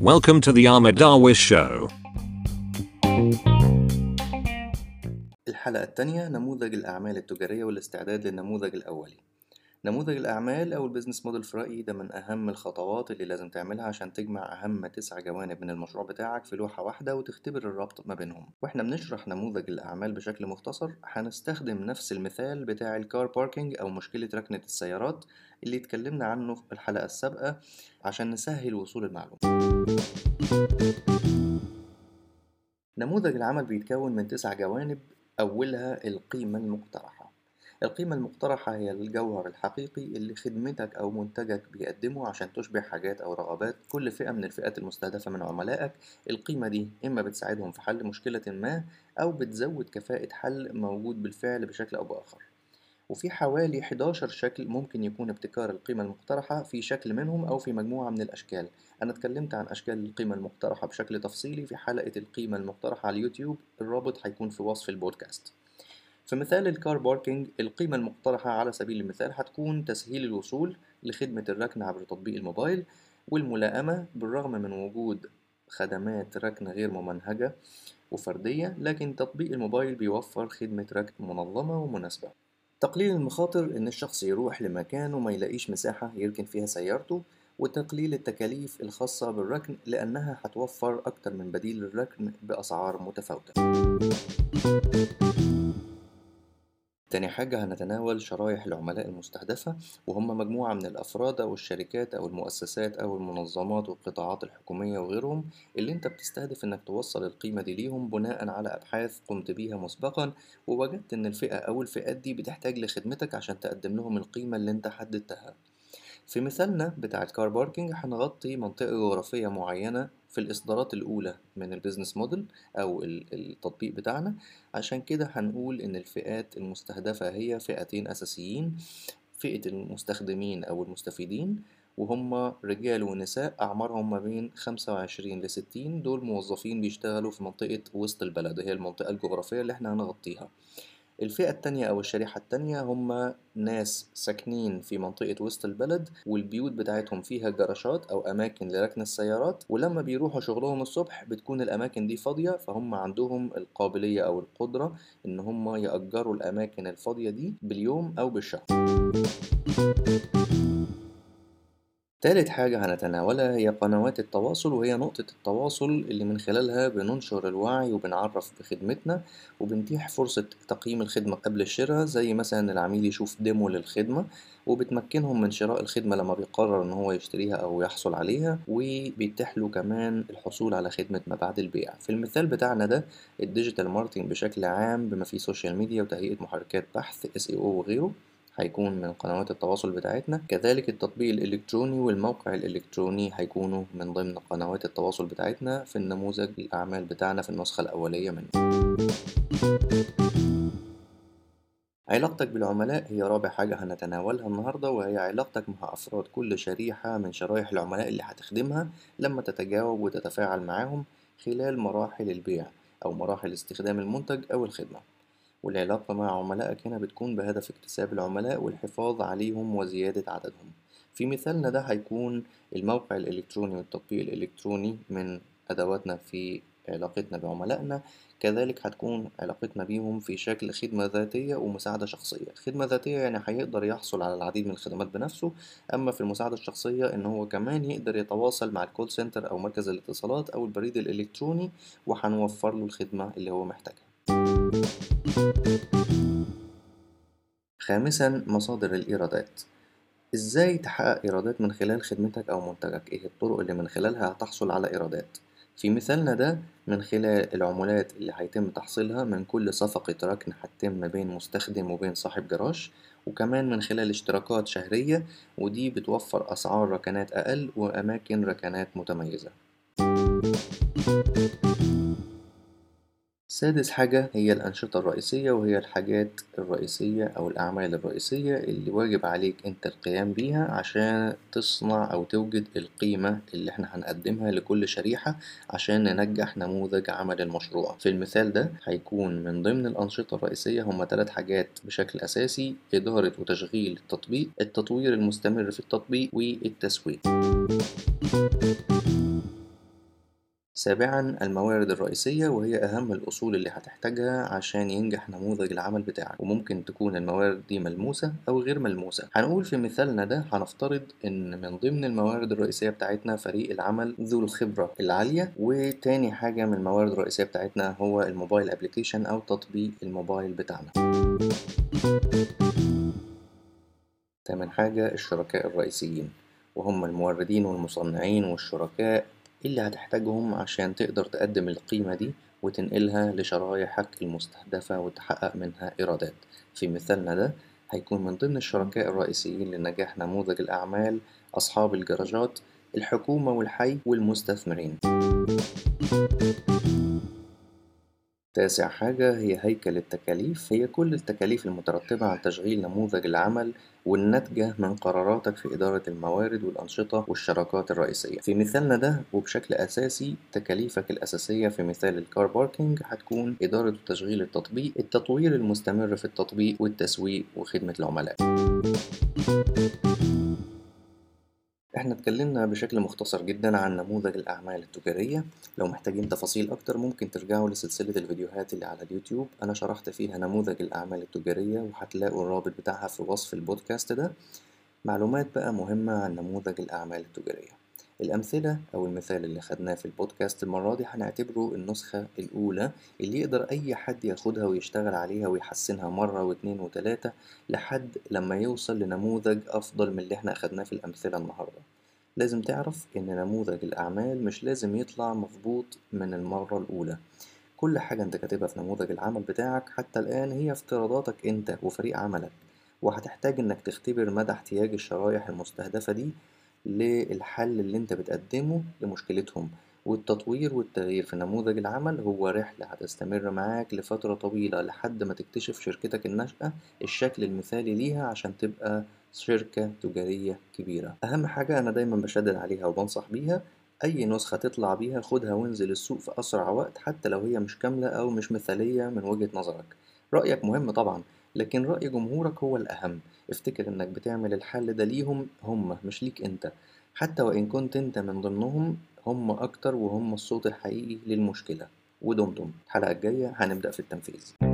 Welcome to the Ahmed Darwish Show. الحلقة الثانية نموذج الأعمال التجارية والاستعداد للنموذج الأولي نموذج الأعمال أو ال business model في رأيي ده من أهم الخطوات اللي لازم تعملها عشان تجمع أهم تسع جوانب من المشروع بتاعك في لوحة واحدة وتختبر الربط ما بينهم. وإحنا بنشرح نموذج الأعمال بشكل مختصر هنستخدم نفس المثال بتاع ال car parking أو مشكلة ركنة السيارات اللي اتكلمنا عنه في الحلقة السابقة عشان نسهل وصول المعلومة. نموذج العمل بيتكون من تسع جوانب أولها القيمة المقترحة. القيمة المقترحة هي الجوهر الحقيقي اللي خدمتك أو منتجك بيقدمه عشان تشبع حاجات أو رغبات كل فئة من الفئات المستهدفة من عملائك. القيمة دي إما بتساعدهم في حل مشكلة ما أو بتزود كفاءة حل موجود بالفعل بشكل أو بآخر. وفي حوالي 11 شكل ممكن يكون ابتكار القيمة المقترحة في شكل منهم أو في مجموعة من الأشكال. أنا اتكلمت عن أشكال القيمة المقترحة بشكل تفصيلي في حلقة القيمة المقترحة على اليوتيوب. الرابط هيكون في وصف البودكاست. في مثال الكار باركينج القيمة المقترحة على سبيل المثال هتكون تسهيل الوصول لخدمة الركن عبر تطبيق الموبايل والملائمة بالرغم من وجود خدمات ركن غير ممنهجة وفردية لكن تطبيق الموبايل بيوفر خدمة ركن منظمة ومناسبة. تقليل المخاطر إن الشخص يروح لمكان وما يلاقيش مساحة يركن فيها سيارته وتقليل التكاليف الخاصة بالركن لأنها هتوفر أكتر من بديل للركن بأسعار متفاوتة. تاني حاجة هنتناول شرائح العملاء المستهدفة وهم مجموعة من الأفراد أو الشركات أو المؤسسات أو المنظمات والقطاعات الحكومية وغيرهم اللي أنت بتستهدف إنك توصل القيمة دي ليهم بناء على أبحاث قمت بيها مسبقا ووجدت إن الفئة أو الفئات دي بتحتاج لخدمتك عشان تقدم لهم القيمة اللي أنت حددتها. في مثالنا بتاع ال car parking هنغطي منطقة جغرافية معينة في الإصدارات الأولى من ال business model أو التطبيق بتاعنا. عشان كده هنقول إن الفئات المستهدفة هي فئتين أساسيين فئة المستخدمين أو المستفيدين وهم رجال ونساء أعمارهم ما بين 25 ل 60 دول موظفين بيشتغلوا في منطقة وسط البلد هي المنطقة الجغرافية اللي إحنا هنغطيها. الفئة التانية أو الشريحة التانية هم ناس ساكنين في منطقة وسط البلد والبيوت بتاعتهم فيها جراشات أو أماكن لركن السيارات ولما بيروحوا شغلهم الصبح بتكون الأماكن دي فاضية فهم عندهم القابلية أو القدرة إن هم يأجروا الأماكن الفاضية دي باليوم أو بالشهر. تالت حاجة هنتناولها هي قنوات التواصل وهي نقطة التواصل اللي من خلالها بننشر الوعي وبنعرف بخدمتنا وبنتيح فرصة تقييم الخدمة قبل الشراء زي مثلا العميل يشوف demo للخدمة وبتمكنهم من شراء الخدمة لما بيقرر إن هو يشتريها أو يحصل عليها وبيتيح له كمان الحصول على خدمة ما بعد البيع. في المثال بتاعنا ده ال digital marketing بشكل عام بما فيه social media وتهيئة محركات بحث SEO وغيره هيكون من قنوات التواصل بتاعتنا. كذلك التطبيق الإلكتروني والموقع الإلكتروني هيكونوا من ضمن قنوات التواصل بتاعتنا في النموذج الأعمال بتاعنا في النسخة الأولية منه. علاقتك بالعملاء هي رابع حاجة هنتناولها النهاردة وهي علاقتك مع أفراد كل شريحة من شرائح العملاء اللي هتخدمها لما تتجاوب وتتفاعل معاهم خلال مراحل البيع أو مراحل استخدام المنتج أو الخدمة. والعلاقة مع عملائك هنا بتكون بهدف اكتساب العملاء والحفاظ عليهم وزيادة عددهم. في مثالنا ده هيكون الموقع الإلكتروني والتطبيق الإلكتروني من أدواتنا في علاقتنا بعملائنا. كذلك هتكون علاقتنا بيهم في شكل خدمة ذاتية ومساعدة شخصية. خدمة ذاتية يعني هيقدر يحصل على العديد من الخدمات بنفسه أما في المساعدة الشخصية إن هو كمان يقدر يتواصل مع الكول سنتر أو مركز الاتصالات أو البريد الإلكتروني وهنوفر له الخدمة اللي هو محتاجها. خامسا مصادر الإيرادات. إزاي تحقق إيرادات من خلال خدمتك أو منتجك؟ إيه الطرق اللي من خلالها هتحصل على إيرادات؟ في مثالنا ده من خلال العمولات اللي هيتم تحصيلها من كل صفقة ركن هتتم بين مستخدم وبين صاحب جراج وكمان من خلال اشتراكات شهرية ودي بتوفر أسعار ركنات أقل وأماكن ركنات متميزة. سادس حاجة هي الأنشطة الرئيسية وهي الحاجات الرئيسية أو الأعمال الرئيسية اللي واجب عليك أنت القيام بيها عشان تصنع أو توجد القيمة اللي إحنا هنقدمها لكل شريحة عشان ننجح نموذج عمل المشروع. في المثال ده هيكون من ضمن الأنشطة الرئيسية هما ثلاث حاجات بشكل أساسي إدارة وتشغيل التطبيق التطوير المستمر في التطبيق والتسويق. سابعا الموارد الرئيسية وهي أهم الأصول اللي هتحتاجها عشان ينجح نموذج العمل بتاعك. وممكن تكون الموارد دي ملموسة أو غير ملموسة. هنقول في مثالنا ده هنفترض إن من ضمن الموارد الرئيسية بتاعتنا فريق العمل ذو الخبرة العالية. وتاني حاجة من الموارد الرئيسية بتاعتنا هو الموبايل ابلكيشن أو تطبيق الموبايل بتاعنا. تامن حاجة الشركاء الرئيسيين. وهم الموردين والمصنعين والشركاء اللي هتحتاجهم عشان تقدر تقدم القيمة دي وتنقلها لشرايحك المستهدفة وتحقق منها إيرادات. في مثالنا ده هيكون من ضمن الشركاء الرئيسيين لنجاح نموذج الأعمال أصحاب الجراجات الحكومة والحي والمستثمرين. تاسع حاجة هي هيكل التكاليف. هي كل التكاليف المترتبة على تشغيل نموذج العمل والناتجة من قراراتك في إدارة الموارد والأنشطة والشراكات الرئيسية. في مثالنا ده وبشكل أساسي تكاليفك الأساسية في مثال الكار باركينج هتكون إدارة وتشغيل التطبيق التطوير المستمر في التطبيق والتسويق وخدمة العملاء. إحنا اتكلمنا بشكل مختصر جدا عن نموذج الأعمال التجارية. لو محتاجين تفاصيل أكتر ممكن ترجعوا لسلسلة الفيديوهات اللي على اليوتيوب. أنا شرحت فيها نموذج الأعمال التجارية وهتلاقوا الرابط بتاعها في وصف البودكاست ده. معلومات بقى مهمة عن نموذج الأعمال التجارية. الأمثلة أو المثال اللي خدناه في البودكاست المرة دي هنعتبره النسخة الأولى اللي يقدر أي حد ياخدها ويشتغل عليها ويحسنها مرة واتنين وتلاتة لحد لما يوصل لنموذج أفضل من اللي إحنا أخدناه في الأمثلة النهاردة. لازم تعرف إن نموذج الأعمال مش لازم يطلع مظبوط من المرة الأولى. كل حاجة أنت كاتبها في نموذج العمل بتاعك حتى الآن هي افتراضاتك أنت وفريق عملك. وهتحتاج إنك تختبر مدى احتياج الشرايح المستهدفة دي للحل اللي أنت بتقدمه لمشكلتهم. والتطوير والتغيير في نموذج العمل هو رحلة هتستمر معاك لفترة طويلة لحد ما تكتشف شركتك الناشئة الشكل المثالي ليها عشان تبقى شركة تجارية كبيرة. أهم حاجة أنا دايما بشدد عليها وبنصح بيها. أي نسخة تطلع بيها خدها وانزل السوق في أسرع وقت حتى لو هي مش كاملة أو مش مثالية من وجهة نظرك. رأيك مهم طبعا. لكن رأي جمهورك هو الأهم. افتكر إنك بتعمل الحل ده ليهم هم مش ليك أنت. حتى وإن كنت أنت من ضمنهم هم أكتر وهم الصوت الحقيقي للمشكلة. ودمتم. الحلقة الجاية هنبدأ في التنفيذ.